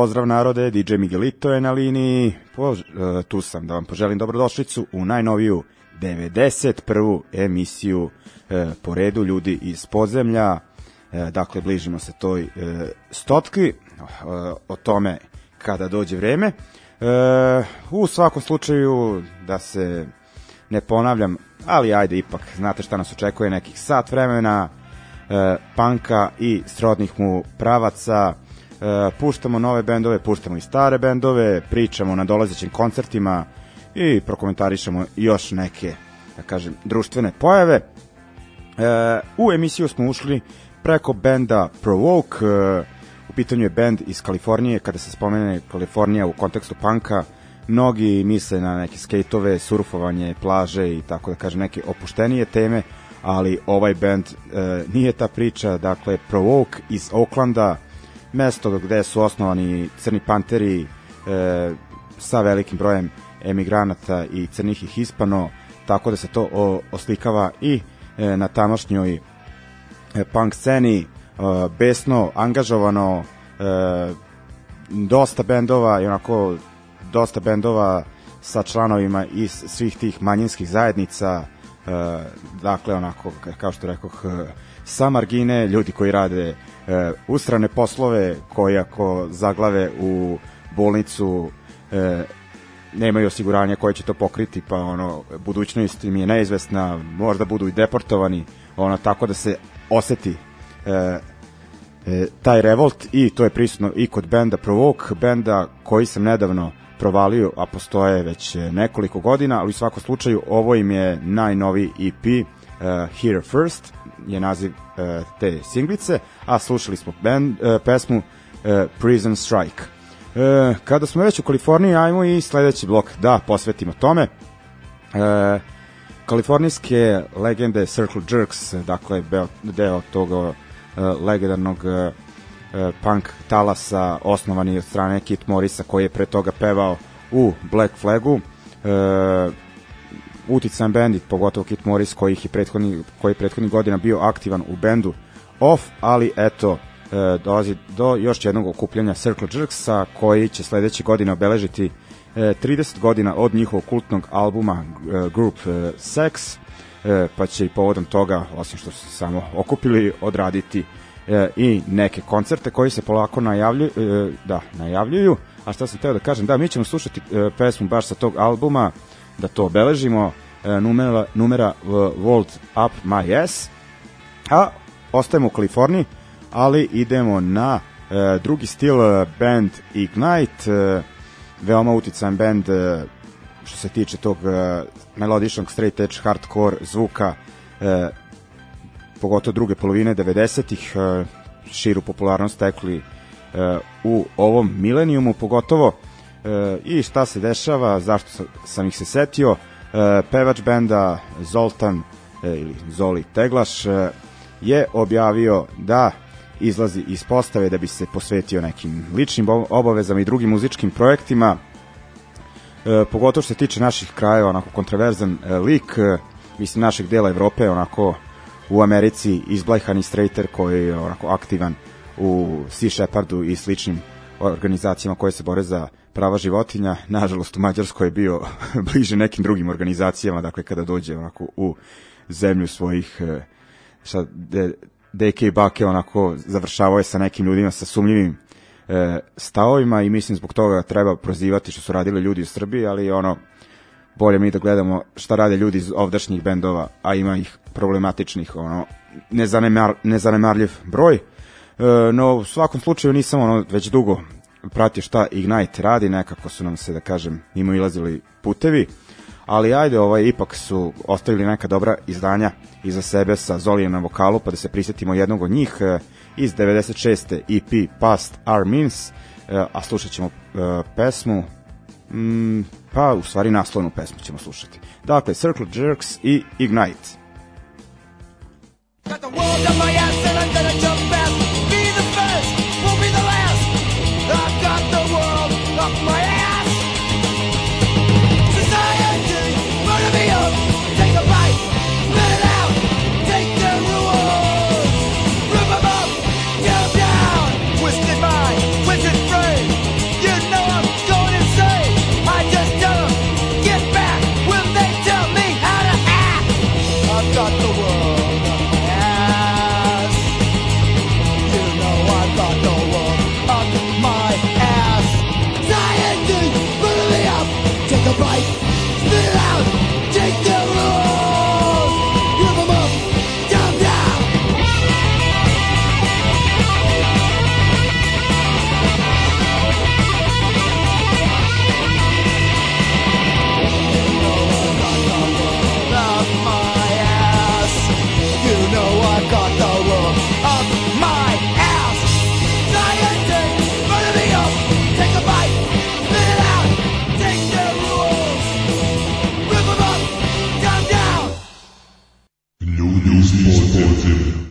Pozdrav narode, DJ Miguelito je na liniji, po, uh, tu sam da vam poželim dobrodošlicu u najnoviju 91. emisiju uh, po redu ljudi iz podzemlja, uh, dakle bližimo se toj uh, stotki, o tome kada dođe vreme. U svakom slučaju da se ne ponavljam, ali ajde ipak, znate šta nas očekuje, nekih sat vremena, panka i srodnih mu pravaca, E, puštamo nove bendove, puštamo i stare bendove, pričamo na dolazećim koncertima i prokomentarišemo još neke, da kažem, društvene pojave. E, u emisiju smo ušli preko benda Provoke, e, u pitanju je bend iz Kalifornije, kada se spomene Kalifornija u kontekstu panka, mnogi misle na neke skejtove, surfovanje, plaže i tako da kažem neke opuštenije teme, ali ovaj band e, nije ta priča, dakle Provoke iz Oaklanda, mesto gde su osnovani Crni Panteri e, sa velikim brojem emigranata i crnih i hispano, tako da se to o, oslikava i e, na tamošnjoj e, punk sceni, e, besno, angažovano, e, dosta bendova i onako dosta bendova sa članovima iz svih tih manjinskih zajednica, e, dakle onako kao što rekoh sa margine, ljudi koji rade e, ustrane poslove koji ako zaglave u bolnicu e, nemaju osiguranja koje će to pokriti, pa ono, budućnost im je neizvesna, možda budu i deportovani, ono, tako da se oseti e, e, taj revolt i to je prisutno i kod benda Provoke, benda koji sam nedavno provalio, a postoje već nekoliko godina, ali u svakom slučaju ovo im je najnoviji EP, uh, Here First, je naziv uh, te singlice, a slušali smo band, uh, pesmu uh, Prison Strike. Uh, kada smo već u Kaliforniji, ajmo i sledeći blok da posvetimo tome. Uh, kalifornijske legende Circle Jerks, dakle deo tog uh, legendarnog uh, punk talasa osnovani od strane Kit Morisa koji je pre toga pevao u Black Flagu. E, utican bandit, pogotovo Kit Morris koji je prethodni, koji je prethodni godina bio aktivan u bendu Off, ali eto, e, dolazi do još jednog okupljanja Circle Jerksa koji će sledeće godine obeležiti e, 30 godina od njihovog kultnog albuma e, Group e, Sex, e, pa će i povodom toga, osim što su samo okupili, odraditi e, i neke koncerte koji se polako najavljuju, e, da, najavljuju. A šta sam teo da kažem, da, mi ćemo slušati e, pesmu baš sa tog albuma, da to obeležimo, e, numera, numera Vault Up My Ass, a ostajemo u Kaliforniji, ali idemo na e, drugi stil e, band Ignite, veoma uticajan band što se tiče tog melodičnog straight edge hardcore zvuka pogotovo druge polovine 90-ih e, širu popularnost stekli e, u ovom milenijumu pogotovo i šta se dešava, zašto sam ih se setio e, pevač benda Zoltan e, ili Zoli Teglaš e, je objavio da izlazi iz postave da bi se posvetio nekim ličnim obavezama i drugim muzičkim projektima e, pogotovo što se tiče naših krajeva onako kontroverzan e, lik e, mislim našeg dela Evrope onako u Americi izblajhani straighter koji je onako aktivan u Sea Shepherdu i sličnim organizacijama koje se bore za prava životinja. Nažalost, u Mađarskoj je bio bliže nekim drugim organizacijama, dakle, kada dođe onako u zemlju svojih e, sa de, deke i bake onako završavao je sa nekim ljudima sa sumnjivim e, stavovima i mislim zbog toga treba prozivati što su radili ljudi u Srbiji, ali ono bolje mi da gledamo šta rade ljudi iz ovdašnjih bendova, a ima ih problematičnih, ono, nezanemar, nezanemarljiv broj. E, no, u svakom slučaju nisam ono, već dugo pratio šta Ignite radi, nekako su nam se, da kažem, mimo ilazili putevi, ali ajde, ovaj, ipak su ostavili neka dobra izdanja iza sebe sa Zolijem na vokalu, pa da se prisetimo jednog od njih e, iz 96. EP Past Our Means, e, a slušat ćemo e, pesmu mm, pa u stvari naslovnu pesmu ćemo slušati. Dakle, Circle Jerks i Ignite. Got the world on my ass and I'm gonna jump fast City.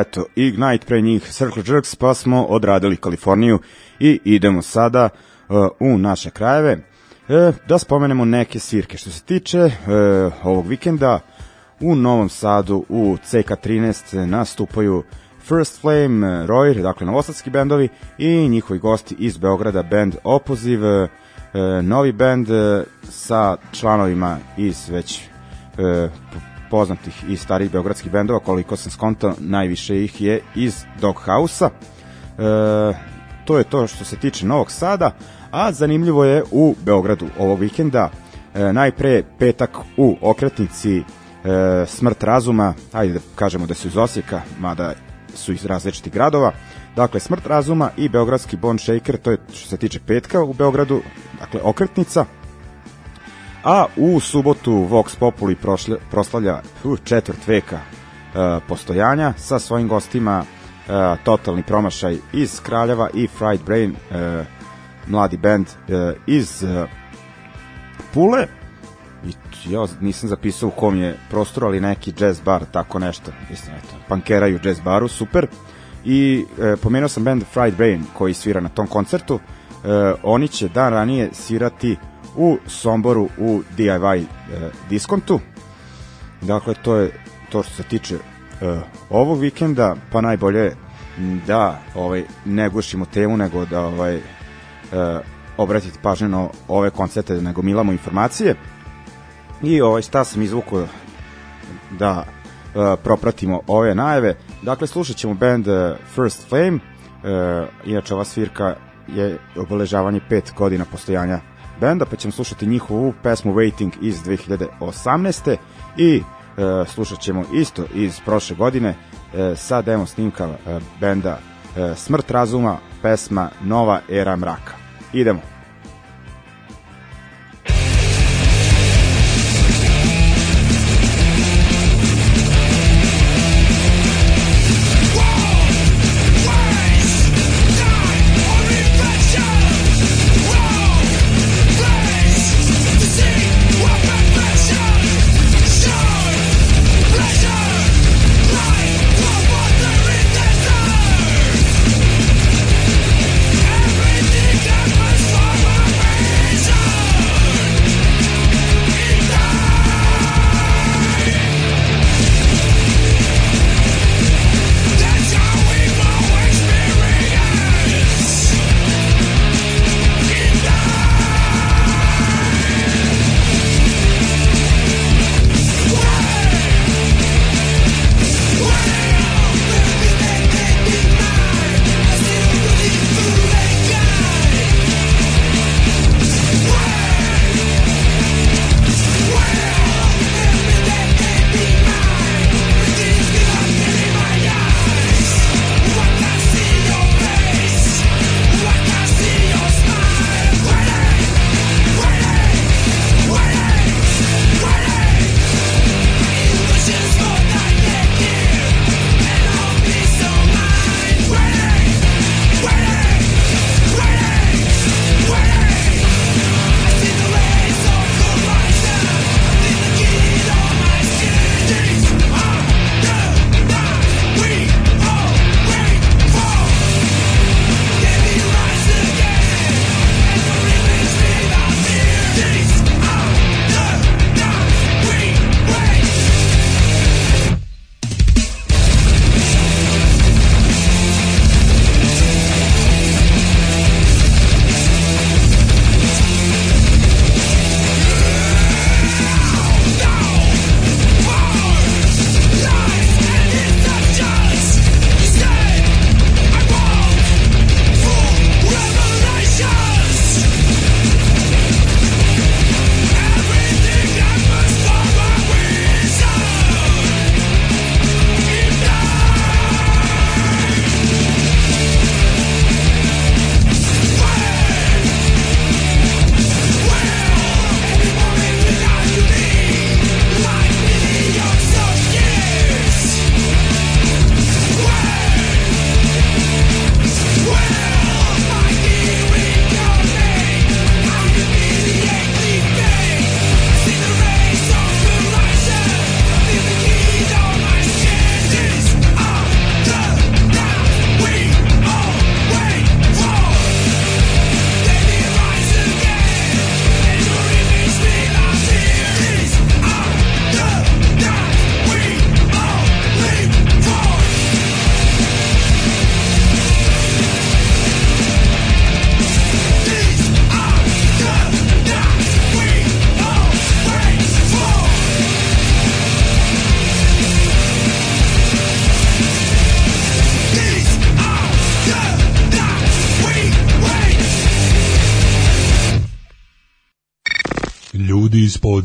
Eto, Ignite pre njih Circle Jerks, pa smo odradili Kaliforniju i idemo sada uh, u naše krajeve. E, da spomenemo neke svirke. Što se tiče e, ovog vikenda, u Novom Sadu u CK13 nastupaju First Flame, Royer, dakle novosadski bendovi i njihovi gosti iz Beograda, band Opoziv, e, novi band e, sa članovima iz već e, poznatih i starih beogradskih bendova, koliko sam skontao, najviše ih je iz Doghouse-a. E, to je to što se tiče Novog Sada, a zanimljivo je u Beogradu ovog vikenda, e, najpre petak u okretnici e, Smrt razuma, ajde da kažemo da su iz Osijeka, mada su iz različitih gradova, dakle Smrt razuma i Beogradski Bone Shaker, to je što se tiče petka u Beogradu, dakle okretnica, a u subotu Vox Populi prošlja, proslavlja četvrt veka uh, postojanja sa svojim gostima uh, totalni promašaj iz Kraljeva i Fried Brain uh, mladi band uh, iz uh, Pule i ja nisam zapisao u kom je prostor, ali neki jazz bar, tako nešto, mislim, eto, pankeraju jazz baru, super. I e, pomenuo sam band Fried Brain koji svira na tom koncertu. E, oni će dan ranije svirati u Somboru u DIY e, diskontu. Dakle, to je to što se tiče e, ovog vikenda, pa najbolje da ovaj, ne gušimo temu, nego da ovaj, e, obratite pažnju na ove koncerte, nego milamo informacije. I ovaj, šta sam izvukao da e, propratimo ove najave. Dakle, slušat ćemo band uh, First Flame, e, inače ova svirka je obeležavanje pet godina postojanja benda, pa ćemo slušati njihovu pesmu Waiting iz 2018. i e, slušat ćemo isto iz prošle godine e, sa demo snimka e, benda e, Smrt razuma, pesma Nova era mraka. Idemo.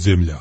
земля.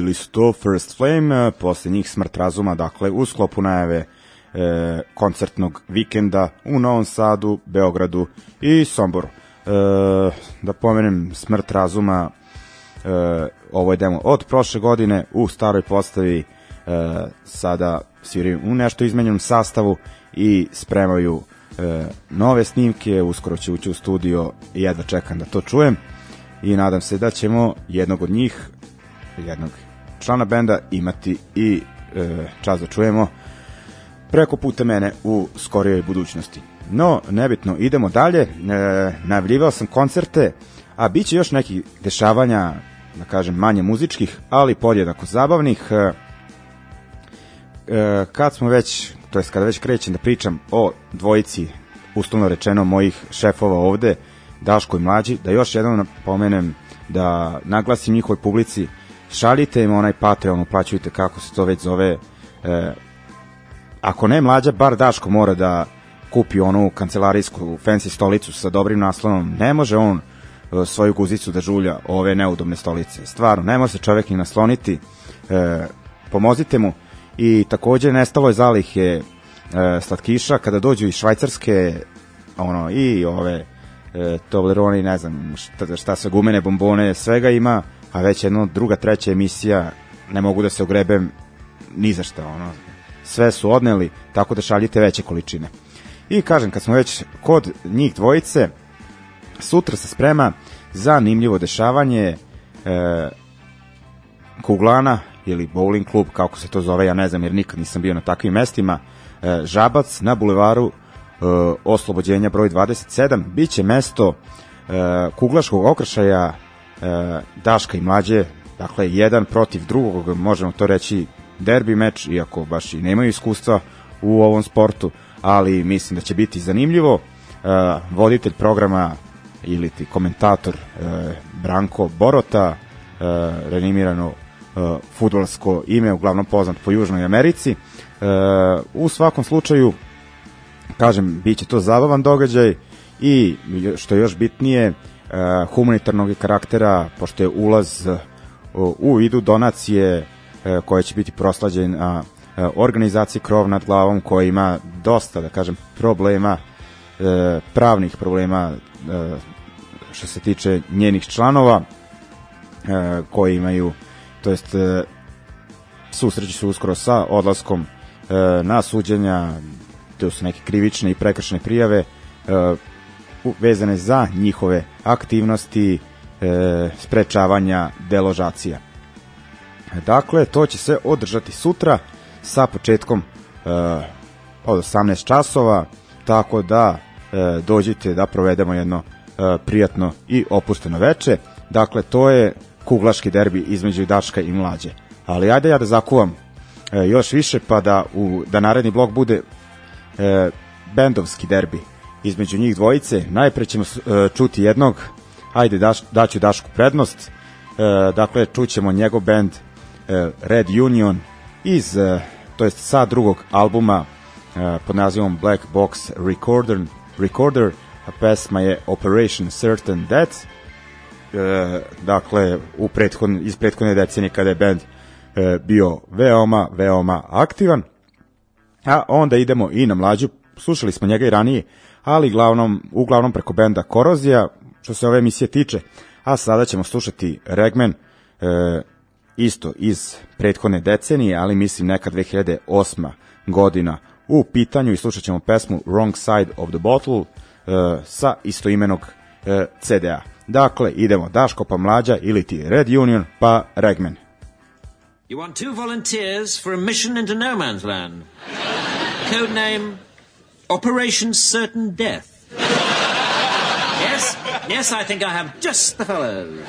bili su to First Flame, posle njih Smrt razuma, dakle u sklopu najave e, koncertnog vikenda u Novom Sadu, Beogradu i Somboru. E, da pomenem Smrt razuma, e, ovo je demo od prošle godine u staroj postavi, e, sada sviraju u nešto izmenjenom sastavu i spremaju e, nove snimke, uskoro će ući u studio i jedva čekam da to čujem i nadam se da ćemo jednog od njih jednog člana benda imati i e, čas da čujemo preko puta mene u skorijoj budućnosti. No, nebitno, idemo dalje. E, najavljivao sam koncerte, a bit će još nekih dešavanja, da kažem, manje muzičkih, ali podjedako zabavnih. E, e, kad smo već, to jest kada već krećem da pričam o dvojici, uslovno rečeno, mojih šefova ovde, Daško i Mlađi, da još jednom pomenem da naglasim njihovoj publici šaljite im onaj Patreon, uplaćujte kako se to već zove. E, ako ne mlađa, bar Daško mora da kupi onu kancelarijsku fancy stolicu sa dobrim naslonom. Ne može on e, svoju guzicu da žulja ove neudobne stolice. Stvarno, ne može se čovek ni nasloniti. E, pomozite mu. I takođe nestalo je zalihe e, slatkiša kada dođu iz Švajcarske ono i ove e, Toblerone ne znam šta, šta sa gumene bombone svega ima a već jedna druga, treća emisija ne mogu da se ogrebem ni za šta, ono, sve su odneli, tako da šaljite veće količine. I kažem, kad smo već kod njih dvojice, sutra se sprema zanimljivo dešavanje e, Kuglana ili bowling klub, kako se to zove, ja ne znam jer nikad nisam bio na takvim mestima, e, Žabac na bulevaru e, Oslobođenja broj 27, biće mesto e, kuglaškog okršaja Daška i Mlađe, dakle jedan protiv drugog, možemo to reći derbi meč, iako baš i nemaju iskustva u ovom sportu, ali mislim da će biti zanimljivo. Uh, voditelj programa ili ti komentator uh, Branko Borota, renimirano futbolsko ime, uglavnom poznat po Južnoj Americi. U svakom slučaju, kažem, bit će to zabavan događaj i što je još bitnije, humanitarnog karaktera, pošto je ulaz uh, u vidu donacije uh, koje će biti proslađena organizaciji Krov nad glavom koja ima dosta, da kažem, problema, pravnih problema što se tiče njenih članova koji imaju, to jest susreći se uskoro sa odlaskom na suđenja, to su neke krivične i prekršne prijave vezane za njihove aktivnosti e, sprečavanja deložacija. Dakle, to će se održati sutra sa početkom e, od 18 časova, tako da e, dođite da provedemo jedno e, prijatno i opušteno veče. Dakle, to je kuglaški derbi između Daška i Mlađe. Ali ajde ja da zakuvam e, još više pa da u da naredni blok bude e, bendovski derbi između njih dvojice. Najpre ćemo e, čuti jednog, ajde daš, daću Dašku prednost, e, dakle čućemo njegov band e, Red Union iz, to jest sa drugog albuma pod nazivom Black Box Recorder, Recorder. A pesma je Operation Certain Death, e, dakle u prethod, iz prethodne decenije kada je band e, bio veoma, veoma aktivan, a onda idemo i na mlađu, slušali smo njega i ranije, ali glavnom, uglavnom preko benda Korozija, što se ove emisije tiče. A sada ćemo slušati Regmen, e, isto iz prethodne decenije, ali mislim neka 2008. godina u pitanju i slušat ćemo pesmu Wrong Side of the Bottle e, sa istoimenog e, CD-a. Dakle, idemo Daško pa mlađa ili ti Red Union pa Regmen. You want two volunteers for a mission into no man's land. Code name Operation Certain Death. yes, yes, I think I have just the fellows.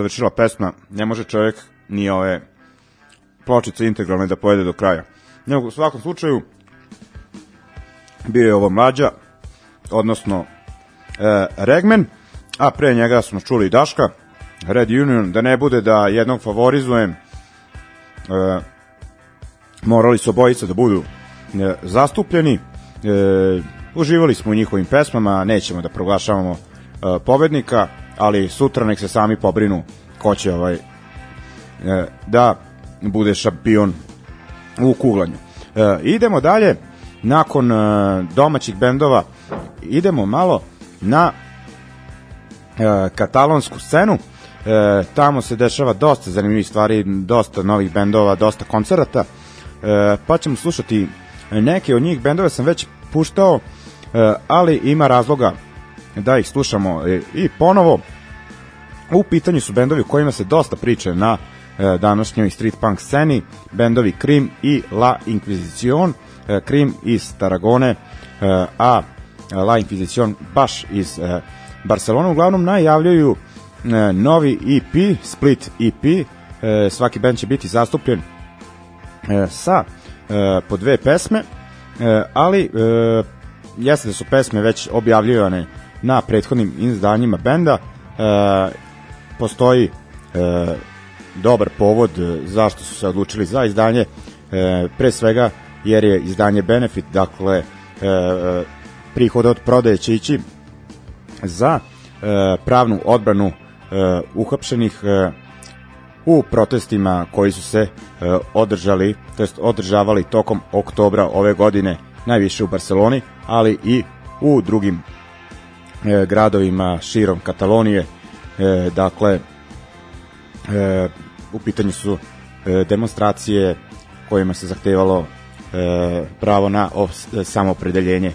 Završila pesma, ne može čovjek ni ove pločice integralne da pojede do kraja. Nego u svakom slučaju bio je ovo mlađa, odnosno e, Regmen, a pre njega smo čuli i Daška, Red Union, da ne bude da jednog favorizujem, e, morali su obojica da budu e, zastupljeni, e, uživali smo u njihovim pesmama, nećemo da proglašavamo e, pobednika, ali sutra nek se sami pobrinu ko će ovaj, e, da bude šampion u kuglanju. E, idemo dalje, nakon e, domaćih bendova, idemo malo na katalonsku scenu. E, tamo se dešava dosta zanimljivih stvari, dosta novih bendova, dosta koncerata. E, pa ćemo slušati neke od njih bendove sam već puštao, e, ali ima razloga da ih slušamo e, i ponovo. U pitanju su bendovi u kojima se dosta priče na e, današnjoj street punk sceni, bendovi Krim i La Inquisition, e, Krim iz Taragone, e, a La Inquisition baš iz e, Barcelona. Uglavnom najavljaju e, novi EP, Split EP, e, svaki band će biti zastupljen e, sa e, po dve pesme, e, ali e, jeste da su pesme već objavljivane na prethodnim izdanjima benda, e, postoji e, dobar povod e, zašto su se odlučili za izdanje, e, pre svega jer je izdanje Benefit, dakle e, prihod od prodaje će ići za e, pravnu odbranu e, uhapšenih e, u protestima koji su se e, održali, to jest održavali tokom oktobra ove godine, najviše u Barceloni, ali i u drugim e, gradovima širom Katalonije. E, dakle, e, u pitanju su e, demonstracije kojima se zahtevalo e, pravo na samopredeljenje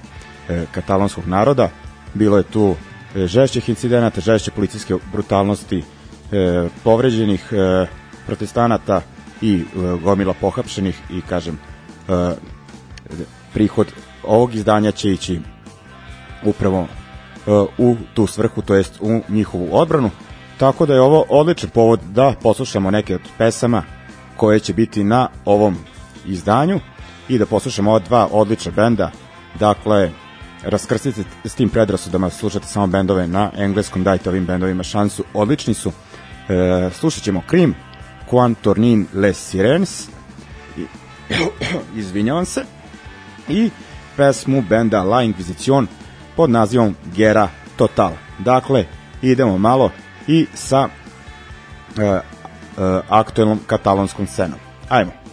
e, katalonskog naroda. Bilo je tu e, žešćih incidenata, žešće policijske brutalnosti, e, povređenih e, protestanata i e, gomila pohapšenih i kažem e, prihod ovog izdanja će ići upravo u tu svrhu, to jest u njihovu odbranu. Tako da je ovo odličan povod da poslušamo neke od pesama koje će biti na ovom izdanju i da poslušamo ova dva odlična benda. Dakle, raskrstite s tim predrasudama, slušate samo bendove na engleskom, dajte ovim bendovima šansu, odlični su. E, slušat ćemo Krim, Quan Tornin Les Sirens, i, izvinjavam se, i pesmu benda La Inquisition pod nazivom Gera Total. Dakle, idemo malo i sa e, e, aktuelnom katalonskom scenom. Ajmo.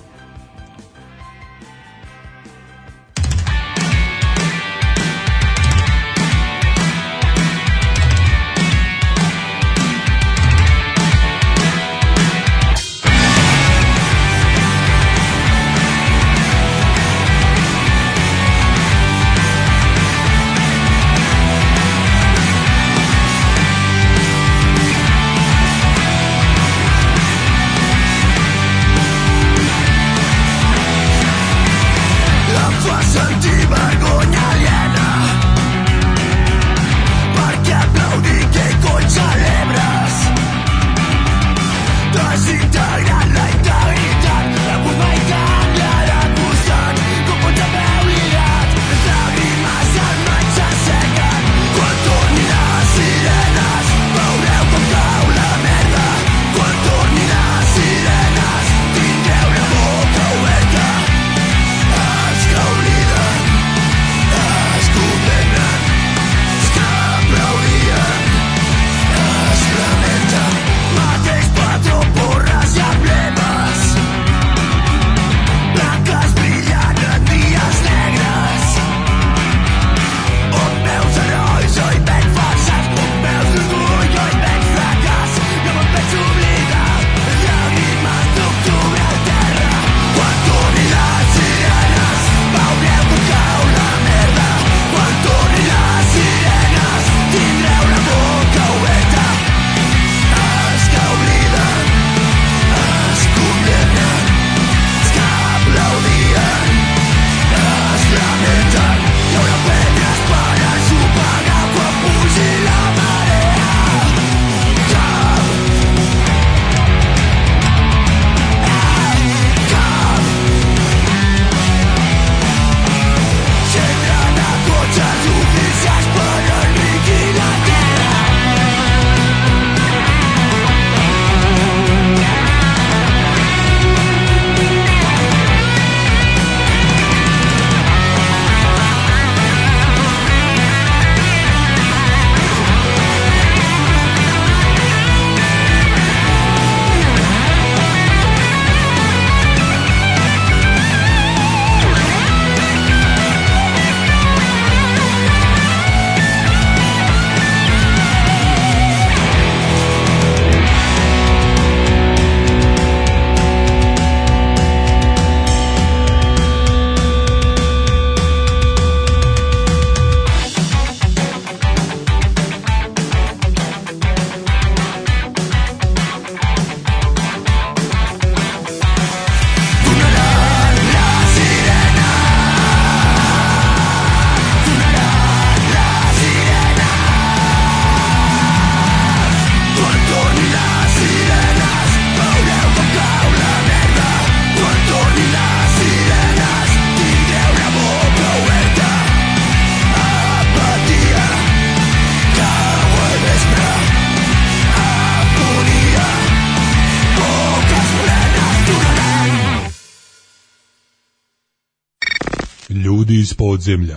Ljudi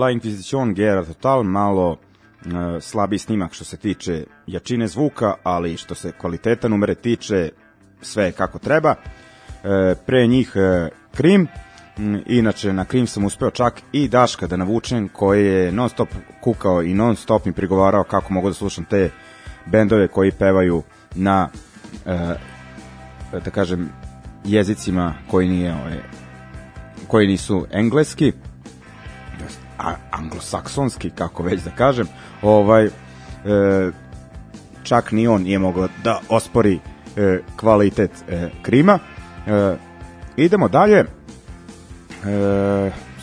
La Inquisition Guerra Total, malo uh, slabiji snimak što se tiče jačine zvuka, ali što se kvaliteta numere tiče, sve je kako treba. Uh, pre njih uh, Krim, inače na Krim sam uspeo čak i Daška da navučem koji je non stop kukao i non stop mi prigovarao kako mogu da slušam te bendove koji pevaju na da kažem jezicima koji nije ovaj, koji nisu engleski anglosaksonski, kako već da kažem, ovaj, e, čak ni on nije mogao da ospori e, kvalitet e, Krima. E, idemo dalje. E,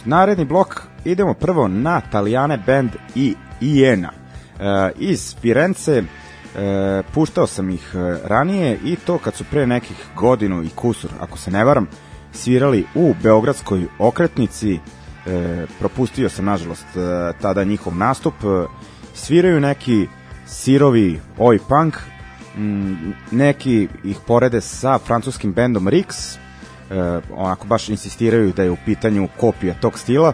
naredni blok idemo prvo na Talijane band i Iena. E, iz Firence e, puštao sam ih e, ranije i to kad su pre nekih godinu i kusur, ako se ne varam, svirali u Beogradskoj okretnici e, propustio sam nažalost e, tada njihov nastup. E, sviraju neki sirovi oi punk neki ih porede sa francuskim bendom Rix. E, onako baš insistiraju da je u pitanju kopija tog stila.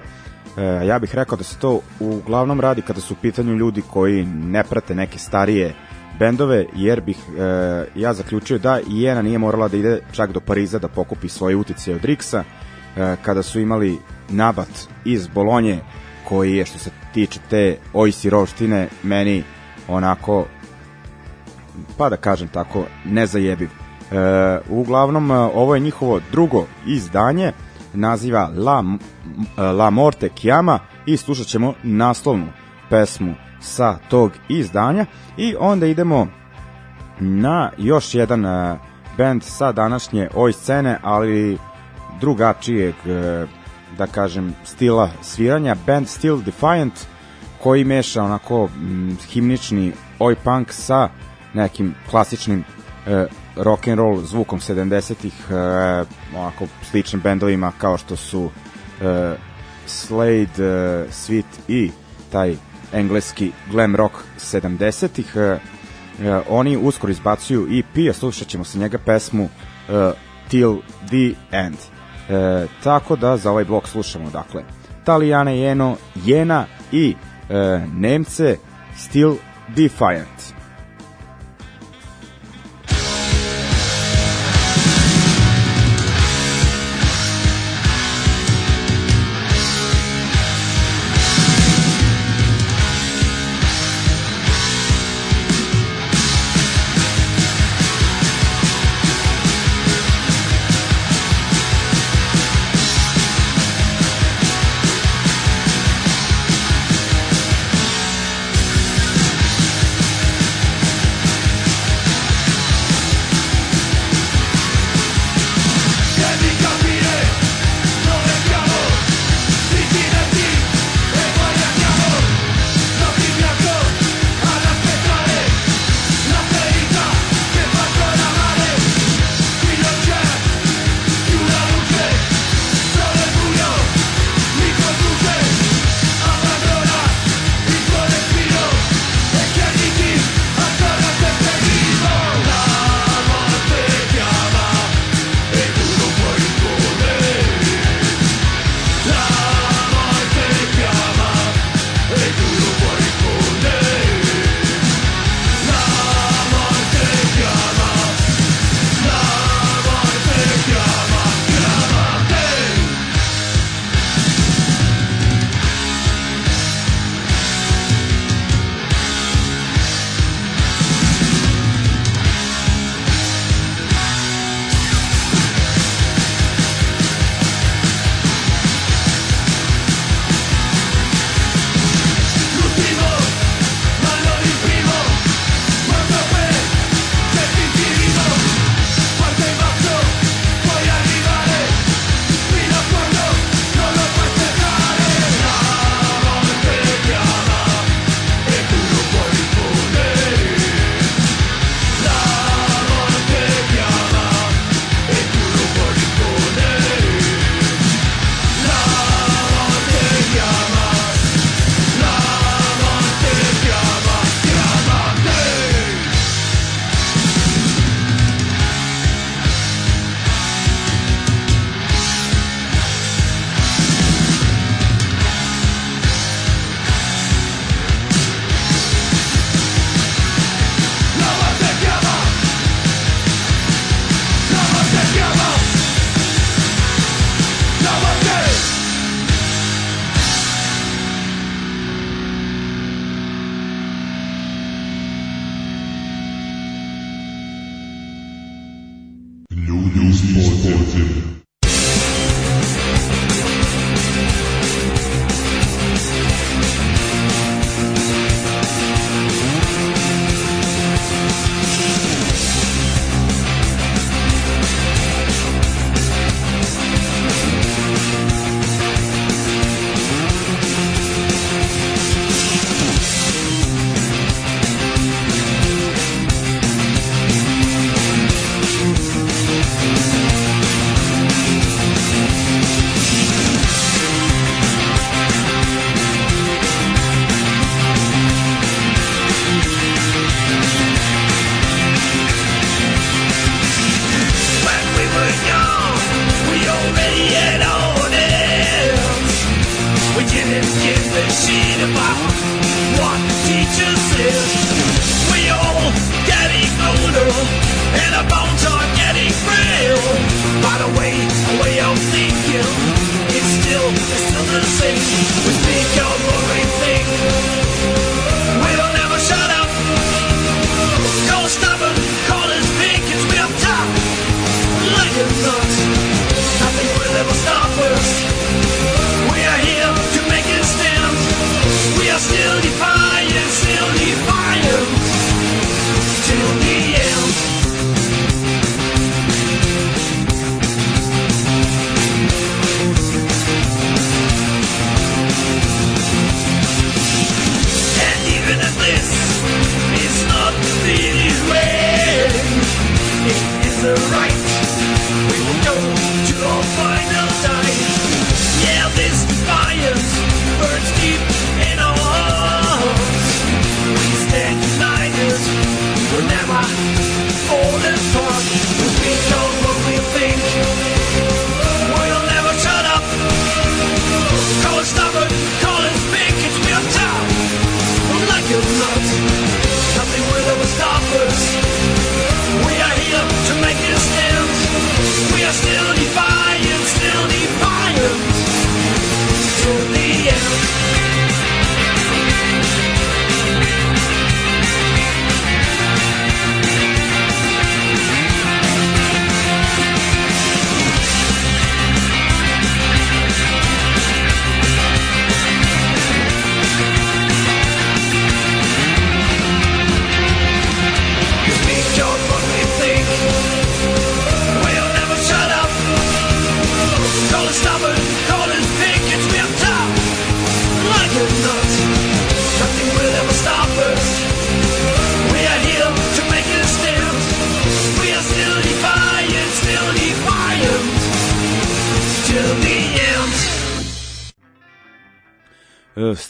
E, ja bih rekao da se to uglavnom radi kada su u pitanju ljudi koji ne prate neke starije bendove, jer bih e, ja zaključio da Jena nije morala da ide čak do Pariza da pokupi svoje utice od Rixa, e, kada su imali nabat iz Bolonje koji je što se tiče te oj sirovštine meni onako pa da kažem tako nezajebiv. E, uglavnom e, ovo je njihovo drugo izdanje naziva La, La Morte Chiama i slušat ćemo naslovnu pesmu sa tog izdanja i onda idemo na još jedan uh, band sa današnje oj scene, ali drugačijeg e, da kažem stila sviranja band Still Defiant koji meša onako m, himnični oj punk sa nekim klasičnim e, rock and roll zvukom 70-ih e, onako sličnim bendovima kao što su e, Slade, e, Sweet i taj engleski glam rock 70-ih. E, e, oni uskoro izbacuju EP, a slušat ćemo sa njega pesmu e, Till the End. E, tako da za ovaj blok slušamo dakle Talijana Jeno, Jena i e, Nemce Still Defiant.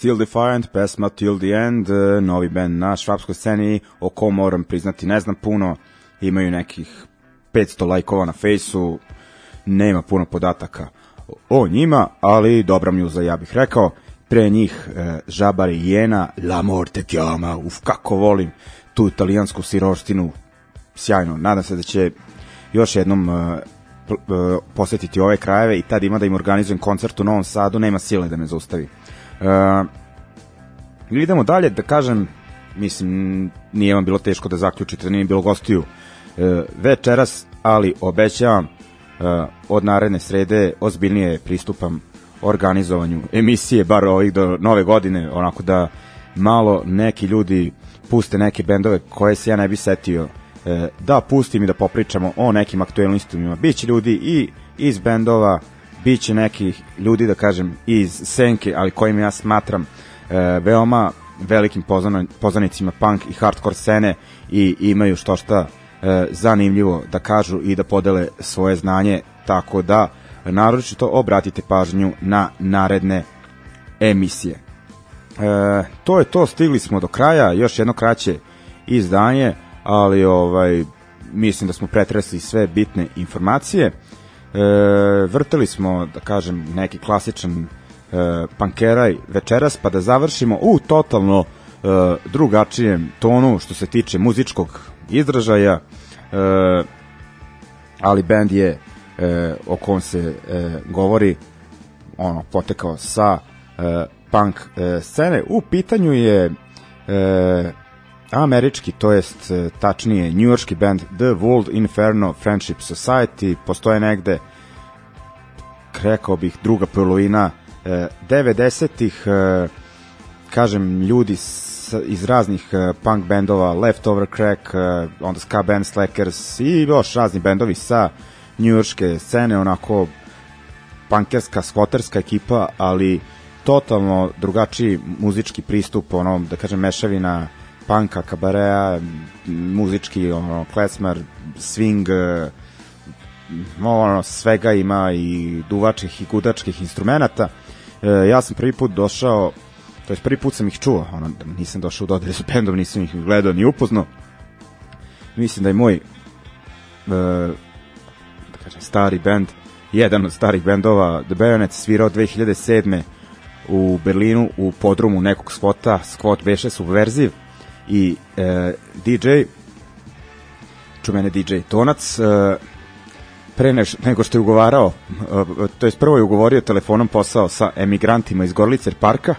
Still Defiant, pesma Till the End, uh, novi band na švapskoj sceni, o kom moram priznati ne znam puno, imaju nekih 500 lajkova na fejsu, nema puno podataka o njima, ali dobra mjuza ja bih rekao, pre njih uh, Žabar i Jena, La Morte Chiama, uf kako volim tu italijansku siroštinu, sjajno, nadam se da će još jednom uh, posetiti ove krajeve i tad ima da im organizujem koncert u Novom Sadu, nema sile da me zaustavi. Uh, idemo dalje, da kažem, mislim, nije vam bilo teško da zaključite, nije bilo gostiju uh, večeras, ali obećavam uh, od naredne srede ozbiljnije pristupam organizovanju emisije, bar ovih do nove godine, onako da malo neki ljudi puste neke bendove koje se ja ne bi setio da pustim i da popričamo o nekim aktuelnostima. Biće ljudi i iz bendova, biće nekih ljudi, da kažem, iz senke, ali kojim ja smatram e, veoma velikim poznanicima punk i hardcore scene i imaju što šta e, zanimljivo da kažu i da podele svoje znanje, tako da naročito obratite pažnju na naredne emisije. E, to je to, stigli smo do kraja, još jedno kraće izdanje, ali ovaj mislim da smo pretresli sve bitne informacije. E, vrteli smo, da kažem, neki klasičan e, pankeraj večeras, pa da završimo u totalno e, drugačijem tonu što se tiče muzičkog izražaja, e, ali band je e, o kom se e, govori ono potekao sa e, punk e, scene. U pitanju je e, američki, to jest e, tačnije njujorski band The World Inferno Friendship Society, postoje negde rekao bih druga polovina 90-ih e, kažem ljudi iz raznih e, punk bendova Leftover Crack, onda ska band Slackers i još razni bendovi sa njujorske scene onako punkerska, skvoterska ekipa ali totalno drugačiji muzički pristup onom da kažem mešavina panka, kabarea, muzički, ono, klesmar, swing, eh, ono, svega ima i duvačih i gudačkih instrumenta. E, ja sam prvi put došao, to je prvi put sam ih čuo, ono, nisam došao u dodire sa bendom, nisam ih gledao ni upoznao. Mislim da je moj, e, da kažem, stari bend, jedan od starih bendova, The Bayonets, svirao 2007. u Berlinu u podrumu nekog spota, skvot beše subverziv, i e, DJ čumene DJ Tonac e, pre neš, nego što je ugovarao e, to je prvo je ugovorio telefonom posao sa emigrantima iz Gorlicer parka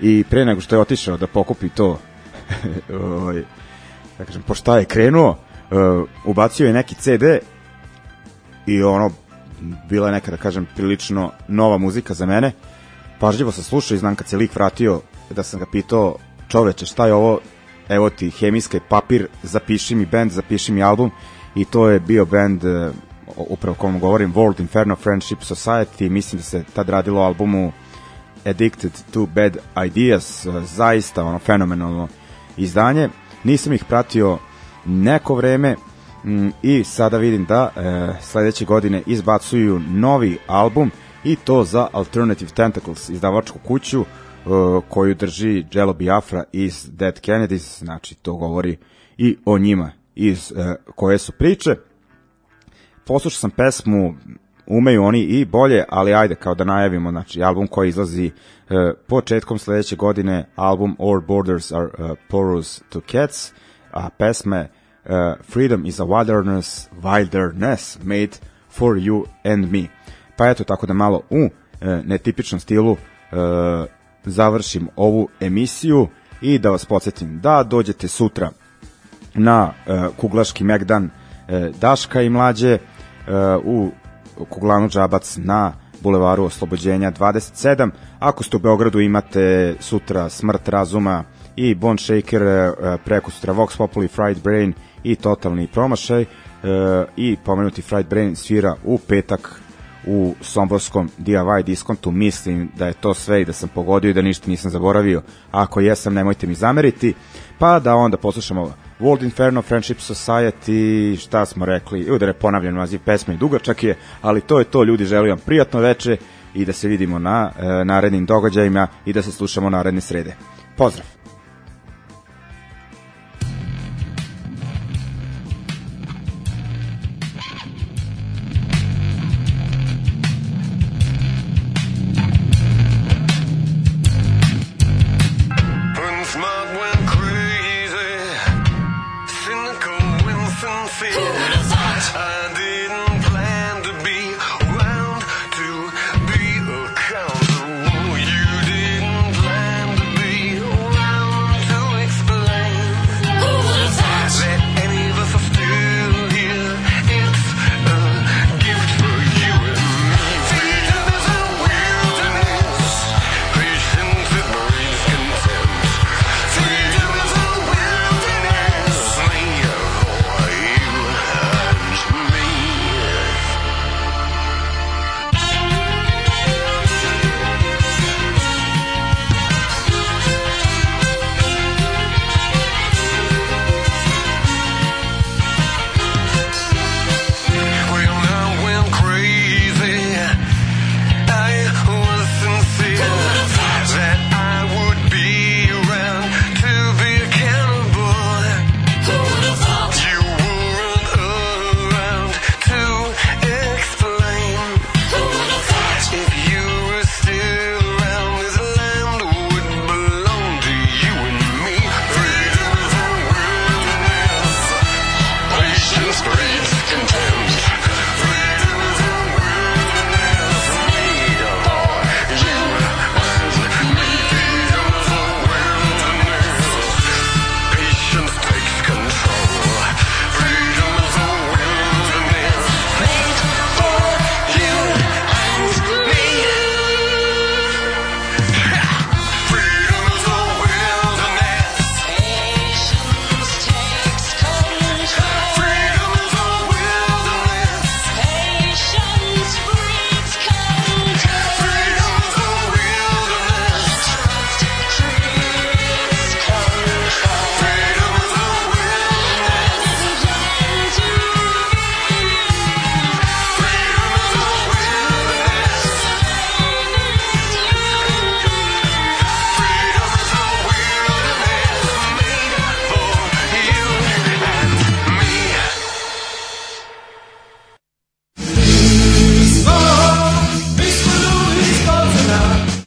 i pre nego što je otišao da pokupi to ovaj, da kažem, po šta je krenuo e, ubacio je neki CD i ono bila je neka da kažem prilično nova muzika za mene. Pažljivo sam slušao i znam kad se lik vratio da sam ga pitao čoveče šta je ovo evo ti hemijski papir, zapiši mi band, zapiši mi album. I to je bio band uh, upravo kom govorim World Inferno Friendship Society. Mislim da se tad radilo albumu Addicted to Bad Ideas. Uh, zaista ono fenomenalno izdanje. Nisam ih pratio neko vreme mm, i sada vidim da uh, sledeće godine izbacuju novi album i to za Alternative Tentacles izdavačku kuću Uh, koju drži Jello Biafra iz Dead Kennedys, znači to govori i o njima iz uh, koje su priče. Poslušao sam pesmu umeju oni i bolje, ali ajde kao da najavimo, znači album koji izlazi uh, početkom sledeće godine, album Our Borders are uh, Porous to Cats, a pesme uh, Freedom is a wilderness, wilderness made for you and me. Pa eto, tako da malo u uh, netipičnom stilu uh, završim ovu emisiju i da vas podsjetim da dođete sutra na uh, Kuglaški Megdan uh, Daška i mlađe uh, u Kuglanu Džabac na Bulevaru Oslobođenja 27. Ako ste u Beogradu imate sutra Smrt razuma i Bone Shaker, uh, preko sutra Vox Populi, Fried Brain i Totalni promašaj uh, i pomenuti Fried Brain svira u petak u somborskom DIY diskontu, mislim da je to sve i da sam pogodio i da ništa nisam zaboravio. Ako jesam, nemojte mi zameriti. Pa da onda poslušamo World Inferno, Friendship Society, šta smo rekli, evo da ne ponavljam naziv pesme i dugačak je, ali to je to, ljudi, želim vam prijatno veče i da se vidimo na e, narednim događajima i da se slušamo naredne srede. Pozdrav!